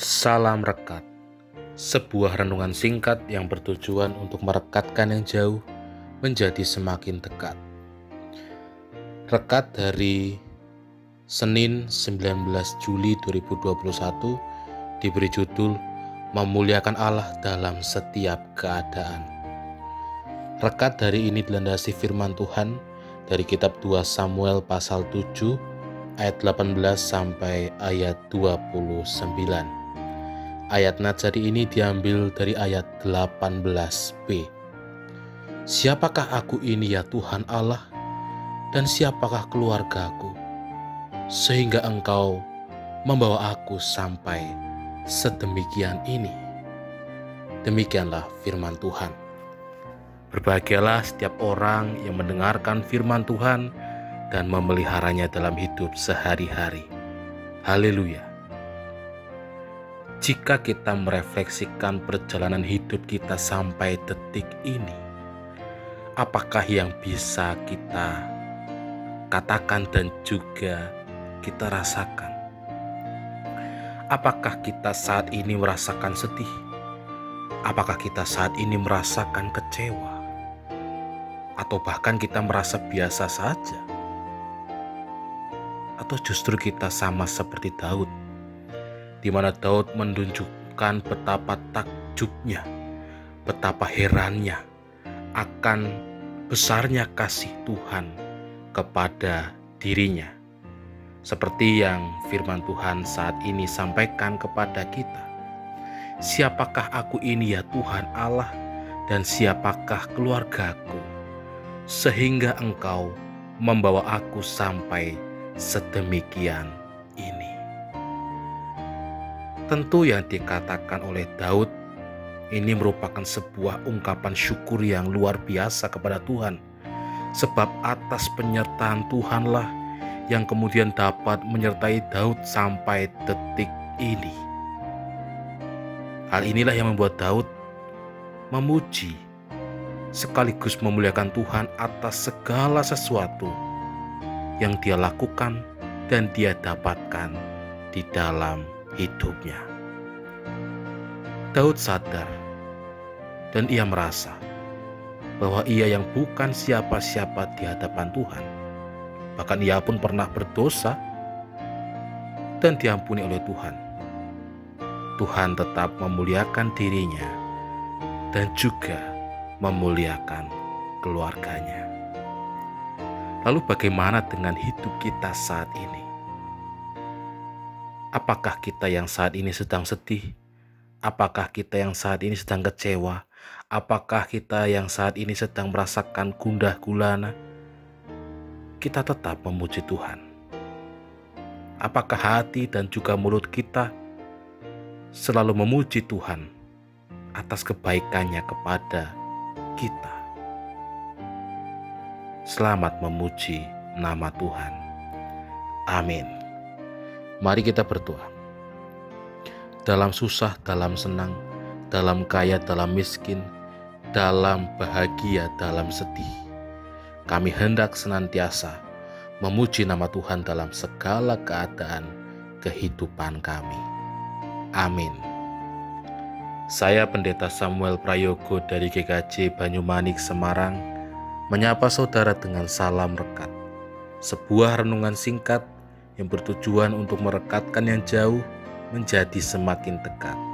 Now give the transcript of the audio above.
Salam Rekat. Sebuah renungan singkat yang bertujuan untuk merekatkan yang jauh menjadi semakin dekat. Rekat dari Senin 19 Juli 2021 diberi judul Memuliakan Allah dalam setiap keadaan. Rekat dari ini dilandasi firman Tuhan dari kitab 2 Samuel pasal 7 ayat 18 sampai ayat 29. Ayat Najari ini diambil dari ayat 18b. Siapakah aku ini ya Tuhan Allah dan siapakah keluargaku sehingga engkau membawa aku sampai sedemikian ini. Demikianlah firman Tuhan. Berbahagialah setiap orang yang mendengarkan firman Tuhan dan memeliharanya dalam hidup sehari-hari. Haleluya! Jika kita merefleksikan perjalanan hidup kita sampai detik ini, apakah yang bisa kita katakan dan juga kita rasakan? Apakah kita saat ini merasakan sedih? Apakah kita saat ini merasakan kecewa? Atau bahkan kita merasa biasa saja? atau justru kita sama seperti Daud, di mana Daud menunjukkan betapa takjubnya, betapa herannya akan besarnya kasih Tuhan kepada dirinya. Seperti yang firman Tuhan saat ini sampaikan kepada kita. Siapakah aku ini ya Tuhan Allah dan siapakah keluargaku sehingga engkau membawa aku sampai sedemikian. Tentu yang dikatakan oleh Daud ini merupakan sebuah ungkapan syukur yang luar biasa kepada Tuhan. Sebab atas penyertaan Tuhanlah yang kemudian dapat menyertai Daud sampai detik ini. Hal inilah yang membuat Daud memuji sekaligus memuliakan Tuhan atas segala sesuatu yang dia lakukan dan dia dapatkan di dalam hidupnya. Daud sadar dan ia merasa bahwa ia yang bukan siapa-siapa di hadapan Tuhan. Bahkan ia pun pernah berdosa dan diampuni oleh Tuhan. Tuhan tetap memuliakan dirinya dan juga memuliakan keluarganya. Lalu, bagaimana dengan hidup kita saat ini? Apakah kita yang saat ini sedang sedih? Apakah kita yang saat ini sedang kecewa? Apakah kita yang saat ini sedang merasakan gundah gulana? Kita tetap memuji Tuhan. Apakah hati dan juga mulut kita selalu memuji Tuhan atas kebaikannya kepada kita? Selamat memuji nama Tuhan. Amin. Mari kita berdoa. Dalam susah, dalam senang, dalam kaya, dalam miskin, dalam bahagia, dalam sedih. Kami hendak senantiasa memuji nama Tuhan dalam segala keadaan kehidupan kami. Amin. Saya Pendeta Samuel Prayogo dari GKJ Banyumanik Semarang menyapa saudara dengan salam rekat. Sebuah renungan singkat yang bertujuan untuk merekatkan yang jauh menjadi semakin dekat.